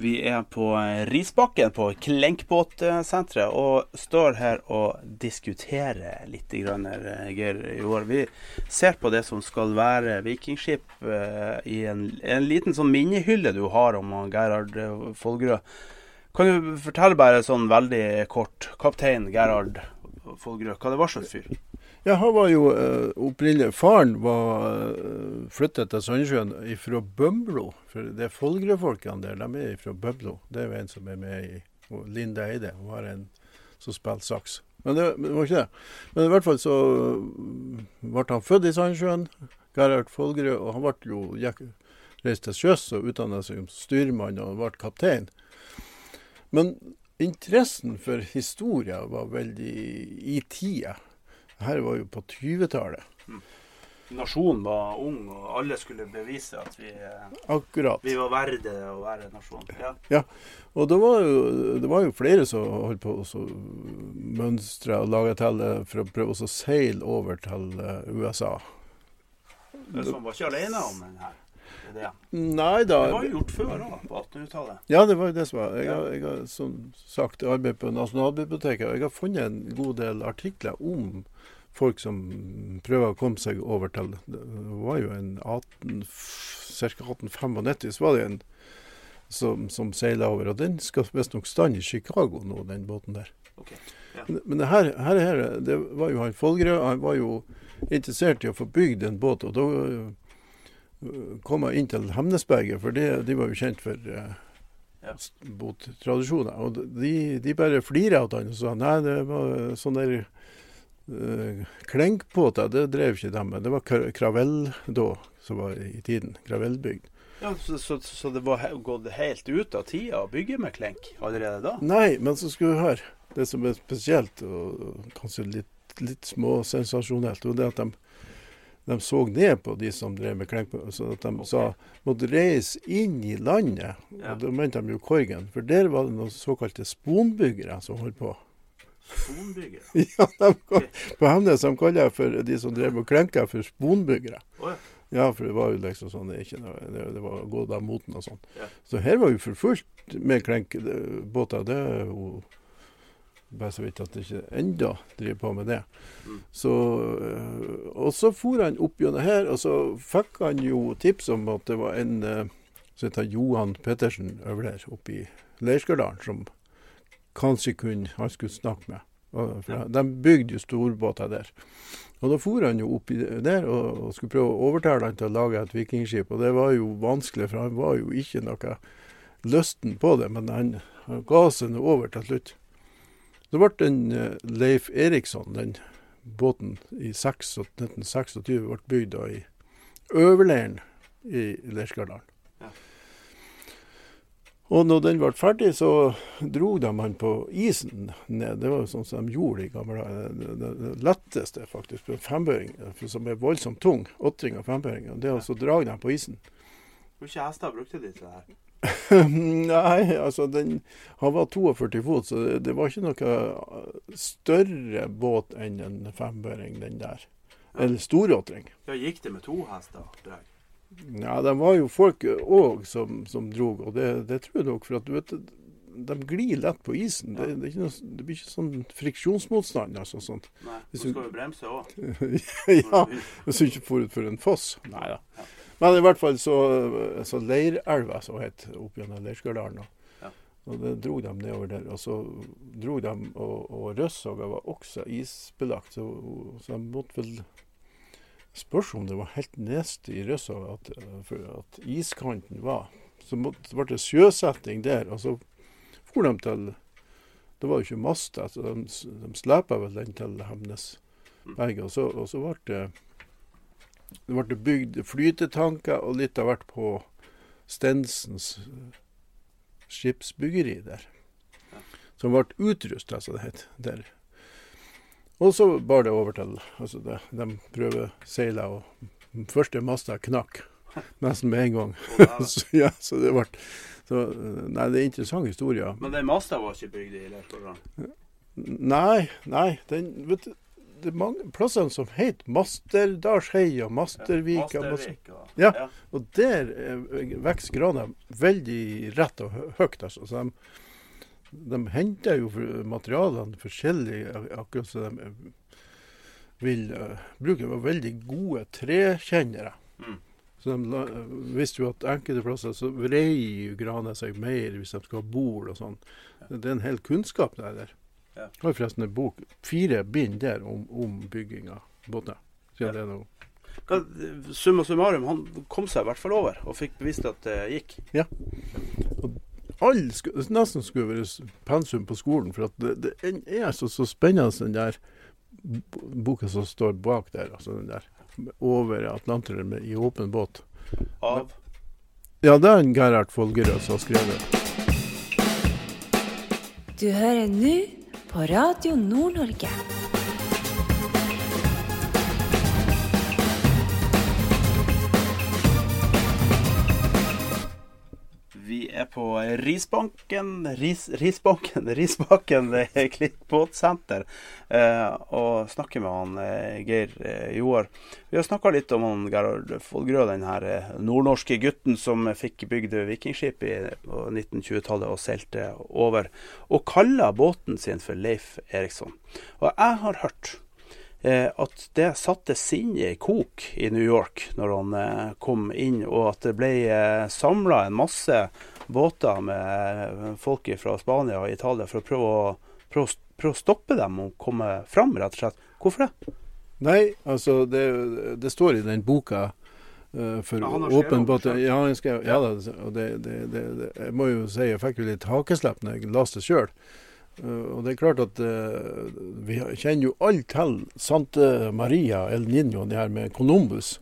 Vi er på Risbakken på Klenkbåtsenteret og står her og diskuterer litt, grann, eh, Geir Joar. Vi ser på det som skal være vikingskip eh, i en, en liten sånn minnehylle du har om Gerhard eh, Folgerød. Kan du fortelle bare sånn veldig kort, kaptein Gerhard Folgerød, hva det var slags fyr? Ja, han var jo uh, opprinnelig Faren var uh, flyttet til Sandnessjøen fra Bømlo. For det Folgerød-folkene der, de er fra Bømlo. Det er jo en som er med i og Linda Eide. Hun har en som spiller saks. Men det, men det, var ikke det. Men i hvert fall så mm, ble han født i Sandnessjøen, Gerhard Folgerød. Og han ble jo gikk, reist til sjøs og utdannet seg som styrmann og ble kaptein. Men interessen for historie var veldig i tida. Dette var jo på 20-tallet. Nasjonen var ung, og alle skulle bevise at vi, eh, vi var verdig å være nasjon. Ja. Ja, og det var jo, det var jo flere som holdt på å mønstre og lage til eh, for å prøve å seile over til USA. Så Som var ikke alene om den her ideen. Nei da. Det var jo gjort før òg, på 1800-tallet. Ja, det var jo det som var. Jeg har, jeg har som sagt arbeid på Nasjonalbiblioteket, og jeg har funnet en god del artikler om folk som prøver å komme seg over til Det var jo en 18, ca. 1895 så var det en som, som seila over, og den skal visstnok stand i Chicago nå, den båten der. Okay. ja. Men, men det her, her, her, det var jo han Folgerød, han var jo interessert i å få bygd en båt, og da kom jeg inn til Hemnesberget, for det, de var jo kjent for uh, Ja. Og de, de bare flira av han og sa nei, det var sånn der uh, Klenkbåter, det drev ikke de med. Det var kra- kravell da, som var i tiden. Kravellbygd. Ja, så, så, så det var gått helt ut av tida å bygge med klenk allerede da? Nei, men så skulle vi høre. Det som er spesielt, og kanskje litt, litt småsensasjonelt, er at de, de så ned på de som drev med klenk. Så at de okay. sa måtte reise inn i landet. Ja. Og da mente de jo Korgen. For der var det noen såkalte sponbyggere som holdt på. Sponbyggere? Ja, de, okay. på Hemnes de kaller for de som drev med klenker, for sponbyggere. Oh, ja. Ja, for det var jo liksom sånn, det, ikke det, det var gått av moten og sånn. Ja. Så her var jo for fullt med klenkbåter. Det er jo bare så vidt at det ikke enda driver på med det. Mm. Så, øh, og så for han opp gjennom her, og så fikk han jo tips om at det var en øh, som heter Johan Pettersen Øvler oppe i Leirskardalen, som kanskje kunne, han skulle snakke med. De bygde jo storbåter der. Og da for han jo opp der og skulle prøve å overtale han til å lage et vikingskip. Og det var jo vanskelig, for han var jo ikke noe lysten på det. Men han, han ga seg nå over til slutt. Så ble den eh, Leif Eriksson, den båten i 6 1926, ble bygd i Øverleiren i Leirskardalen. Ja. Og når den ble ferdig, så dro de han på isen ned. Det var jo sånn som de gjorde i gamle dager. Det, letteste faktisk på fembøring, som er voldsomt tung, åttring og fembøringer, det er å så dra dem på isen. Hvor mye hester brukte de til det her? Nei, altså den, han var 42 fot, så det, det var ikke noe større båt enn en fembøring, den der. Eller storåtring. Ja, gikk det med to hester? Der? Ja, de var jo folk òg som, som drog, og det, det tror jeg nok, for at du vet de glir lett på isen. Det, det, er ikke noe, det blir ikke sånn friksjonsmotstand. altså sånt. Nei, du- skal vi bremse òg. ja, Hvis du ikke får utfor en foss. Nei da. Men i hvert fall så, så Leirelva, som het opp gjennom Leirskardalen. Og, Ja. og det dro de nedover der. Og så dro de, og, og Røssoga var også isbelagt, så, så de måtte vel Spørs om det var helt neste i Røssoga at, at iskanten var. Så måtte, ble det sjøsetting der, og så for de til Det var jo ikke master, så de, de slepa vel den til Hemnesberget. Og så, og så ble det det ble bygd flytetanker, og litt har vært på Stensens skipsbyggeri der. Som ble utrusta, som det het. der. Og så bar det over til altså det, De prøveseila, og den første masta knakk nesten med en gang. så, ja, så det ble så, Nei, det er interessant historie. Men den masta var ikke bygd i Lerkårdalen? Nei, nei. Den, vet du, det er mange plasser som heter Masterdalshei og Mastervik. Ja, Mastervik og, Ja. Og der eh, vokser grana veldig rett og høyt. Altså. Så de, de henter jo materialene forskjellig, akkurat som de eh, vil uh, bruke. De var veldig gode trekjennere. Mm. Så de la, visste jo at enkelte plasser så vrei grana seg mer hvis de skal ha bol og sånn. Det er en hel kunnskap der. der. Ja. Jeg har forresten en bok, fire bind der, om, om bygging av båter. Siden Ja. det er noe Hva- Summa summarum, han kom seg i hvert fall over, og fikk bevist at det gikk. Ja. Og all, nesten skulle være pensum på skolen, for at det, det er så, så spennende den der boka som står bak der. altså den der Over Atlanteren i åpen båt. Av Ja, det er en Gerhard Folgerød som har skrevet. Du hører nå på Radio Nord-Norge. Er på Risbanken Ris, Risbanken Risbakken Klippbåtsenter eh, og snakker med han eh, Geir eh, Joar. Vi har snakka litt om han Gerhard Folgrø, den her eh, nordnorske gutten som fikk bygd vikingskip på 1920-tallet og seilte over, og kalla båten sin for Leif Eriksson. Og jeg har hørt at det satte sinnet i kok i New York når han kom inn, og at det ble samla en masse båter med eh, folk fra Spania og Italia for å prøve å, prøve, å- prøve å stoppe dem og komme fram, rett og slett. Hvorfor det? Nei, altså det, det står i den boka Uh, for Ja, han har skrevet åpen om båt. det selv. Ja, jeg, skrev, ja da, og det, det, det, det, jeg må jo si jeg fikk jo litt hakeslepp når jeg leste det sjøl. og det er klart at uh, vi kjenner jo alle til Sante Maria El Niño, det her med Columbus.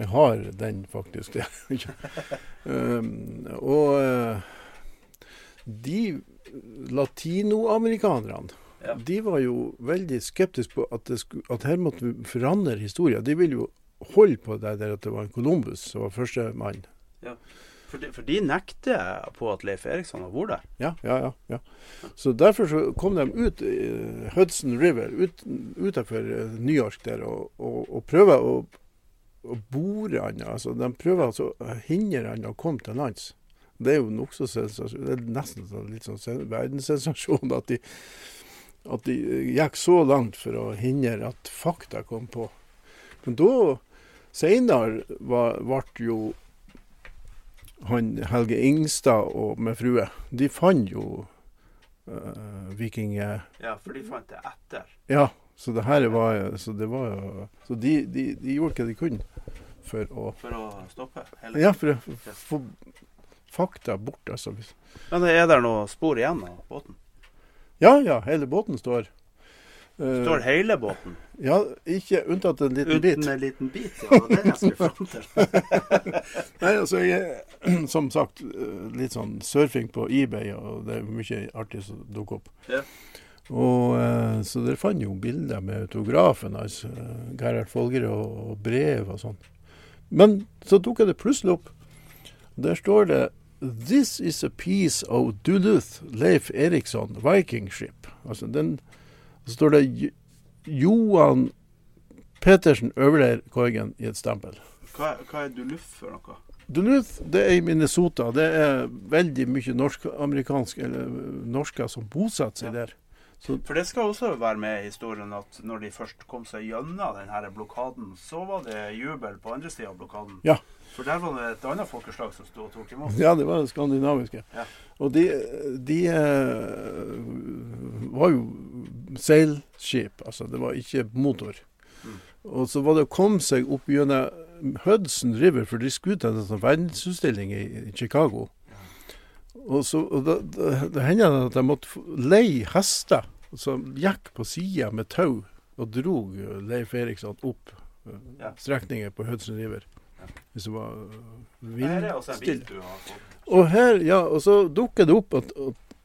Ja. Jeg har den faktisk. um, og eh, de latinoamerikanerne Ja. de var jo veldig skeptiske på at, det skulle, at her måtte vi forandre historien. De ville jo holde på det der at det var en Columbus som var førstemann. For de, for de nekter på at Leif Eriksson har vært der. Ja, ja, ja, ja. Så derfor så kom de ut i Hudson River, ut, utenfor eh, New York der, og, og, og prøver å, å bore han. Altså, de prøver altså å hindre han å komme til lands. Det er jo nokså sensasjon. Det er nesten sånn, litt sånn verdenssensasjon at de, at de gikk så langt for å hindre at fakta kom på. Men da, seinere, ble jo han Helge Ingstad og med frue, de fant jo uh, viking... eh, Ja, for de fant det etter. ja, så det her var Så det var Så de, de, de gjorde hva de kunne for å For å stoppe hele Ja, for å få fakta bort, altså. Men er det noe spor igjen av båten? Ja, ja, hele båten står. Eh, Står hele båten? Ja, ikke unntatt en liten bit. Uten en liten bit, ja. Det er det jeg skulle fram til. Nei, altså, jeg er som sagt eh, litt sånn surfing på eBay, og det er mye artig som dukker opp. Ja. Og eh, Så dere fant jo bilder med autografen eh, Gerhard Folger og, og brev og sånn. Men så dukka det plutselig opp. Der står det This is a piece of Duluth Leif Eriksson Viking ship. Altså den Så står det Johan Petersen Øvler Korgen i et stempel. Hva, hva er Duluth for noe? Duluth det er i Minnesota. Det er veldig mye norsk-amerikansk, eller norsker som bosetter seg der. For det skal også være med i historien at når de først kom seg gjennom denne blokaden, så var det jubel på andre sida av blokaden. Ja. For der var det et annet folkeslag som sto og tok imot. Ja, det var det skandinaviske. Ja. Og de, de uh, var jo seilskip, altså det var ikke motor. Og så var det å komme seg opp gjennom Hudson River, for de skulle til en sånn verdensutstilling i, i Chicago. Og, så, og da, da, da hender det at de måtte leie hester som gikk på sida med tau, og drog Leif Eriksson opp eh, Ja. strekninger på Hudson River. Hvis det var eh, vindstille. Og her, ja, og så dukker det opp at, at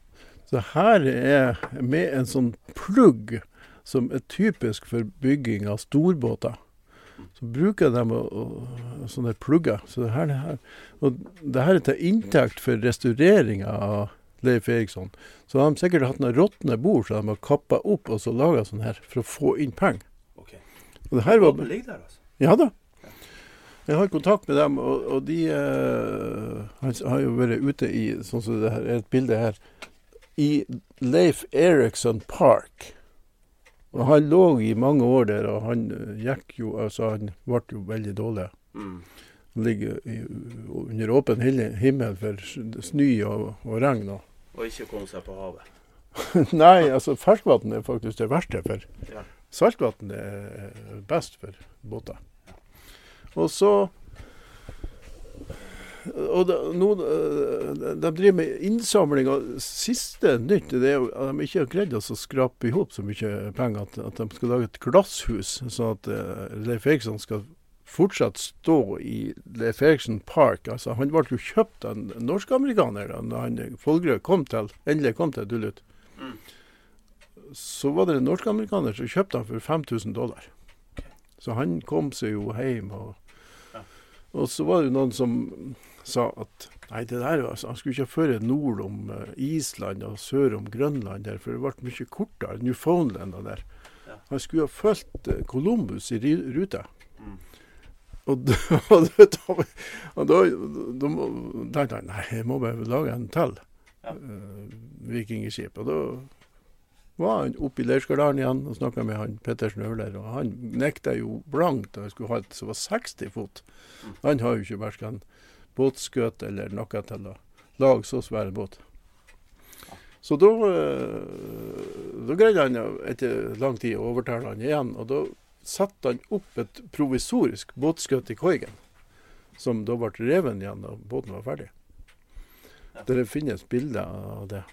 så her er med en sånn plugg som er typisk for bygging av storbåter. Så bruker de å, å, sånne plugger. Så det her, det her, og det her er til inntekt for restaureringa av Leif Eriksson. Så har de sikkert hatt noen råtne bord som de har kappa opp og så laga sånn her for å få inn penger. Okay. Og det her var, ligger der, altså. ja da. Jeg har kontakt med dem, og, og de uh, har jo vært ute i Sånn som det her er et bilde her. I Leif Eriksson Park. Og han lå i mange år der, og han eh, gikk jo Altså, han ble jo veldig dårlig. Mm. Han ligger i, under åpen himmel for snø og, og regn. Og. Og ikke komme seg på havet. Nei, altså ferskvann er faktisk det verste, for Ja. saltvann er best for båter. Og så og da, nå, eh, de driver med innsamling. og Siste nytt det er jo at de ikke har greid å skrape i hop så mye penger at, at de skal lage et glasshus, sånn at uh, Leif Eriksson skal fortsatt stå i Leif Eriksen Park. Altså, han ble jo kjøpt av en norsk-amerikaner da han Folgerød kom til, endelig kom til Duluth. Så var det en norsk-amerikaner som kjøpte han for 5000 dollar. Så han kom seg jo hjem. Og, og så var det noen som sa at nei, det der, altså, han skulle ikke føre nord om eh, Island og sør om Grønland der, for det ble mye kortere. Newfoundland og der. Han skulle ha fulgt eh, Columbus i ruta. Mm. Og da, og tenkte han nei, jeg må bare lage en til Ja. eh, vikingskip. Og da var han oppe i Leirskardalen igjen og snakka med han Pettersen Øvler. Og han nekta jo blankt at jeg skulle ha et som var 60 fot. Han har jo ikke verken båtskøt eller noe til å lage så svær båt. Så da, eh, da greide han etter lang tid å overtale han igjen. Og da satte han opp et provisorisk båtskøt i Koigen, som da ble revet igjen da båten var ferdig. Der finnes bilder av det.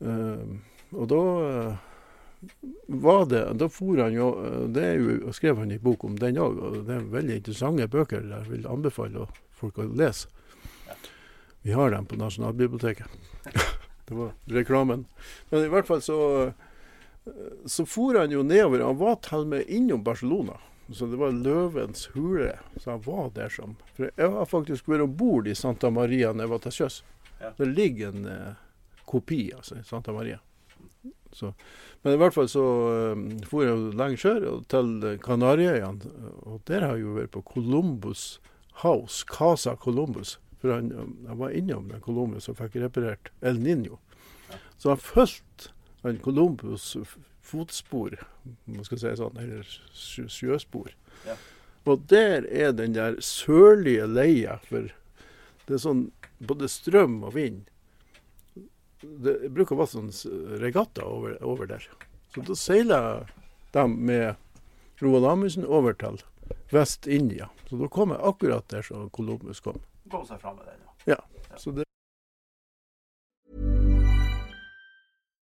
Eh, og da eh, var det Da for han jo eh, Det er jo, skrev han i bok om den òg, og det er veldig interessante bøker jeg vil anbefale folk å lese. Vi har dem på Nasjonalbiblioteket. det var reklamen. Men i hvert fall så så for han jo nedover. Han var til og med innom Barcelona. Så det var Løvens hule. Så han var der som For jeg har faktisk vært om bord i Santa Maria når jeg var til sjøs. Ja. Det ligger en eh, kopi altså, i Santa Maria. Så, men i hvert fall så um, for jeg lenger sør til Kanariøyene. Og der har jeg jo vært på Columbus House, Casa Columbus. For han, han var innom den Columbus og fikk reparert El Niño. Så han fulgte han Columbus fotspor, man skal si sånn, eller sjøspor. Ja. Og der er den der sørlige leia, for det er sånn både strøm og vind. Det bruker å være sånn regatta over, over der. Så da seiler de med Roald Amundsen over til Vest-India. Så da kom jeg akkurat der som Columbus kom. Kom seg fram med den, ja. Ja, så det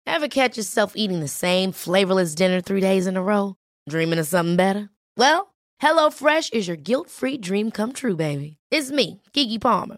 Ever catch yourself eating the same flavorless dinner three days in a row? Dreaming of something better? Well, HelloFresh is your guilt free dream come true, baby. It's me, Kiki Palmer.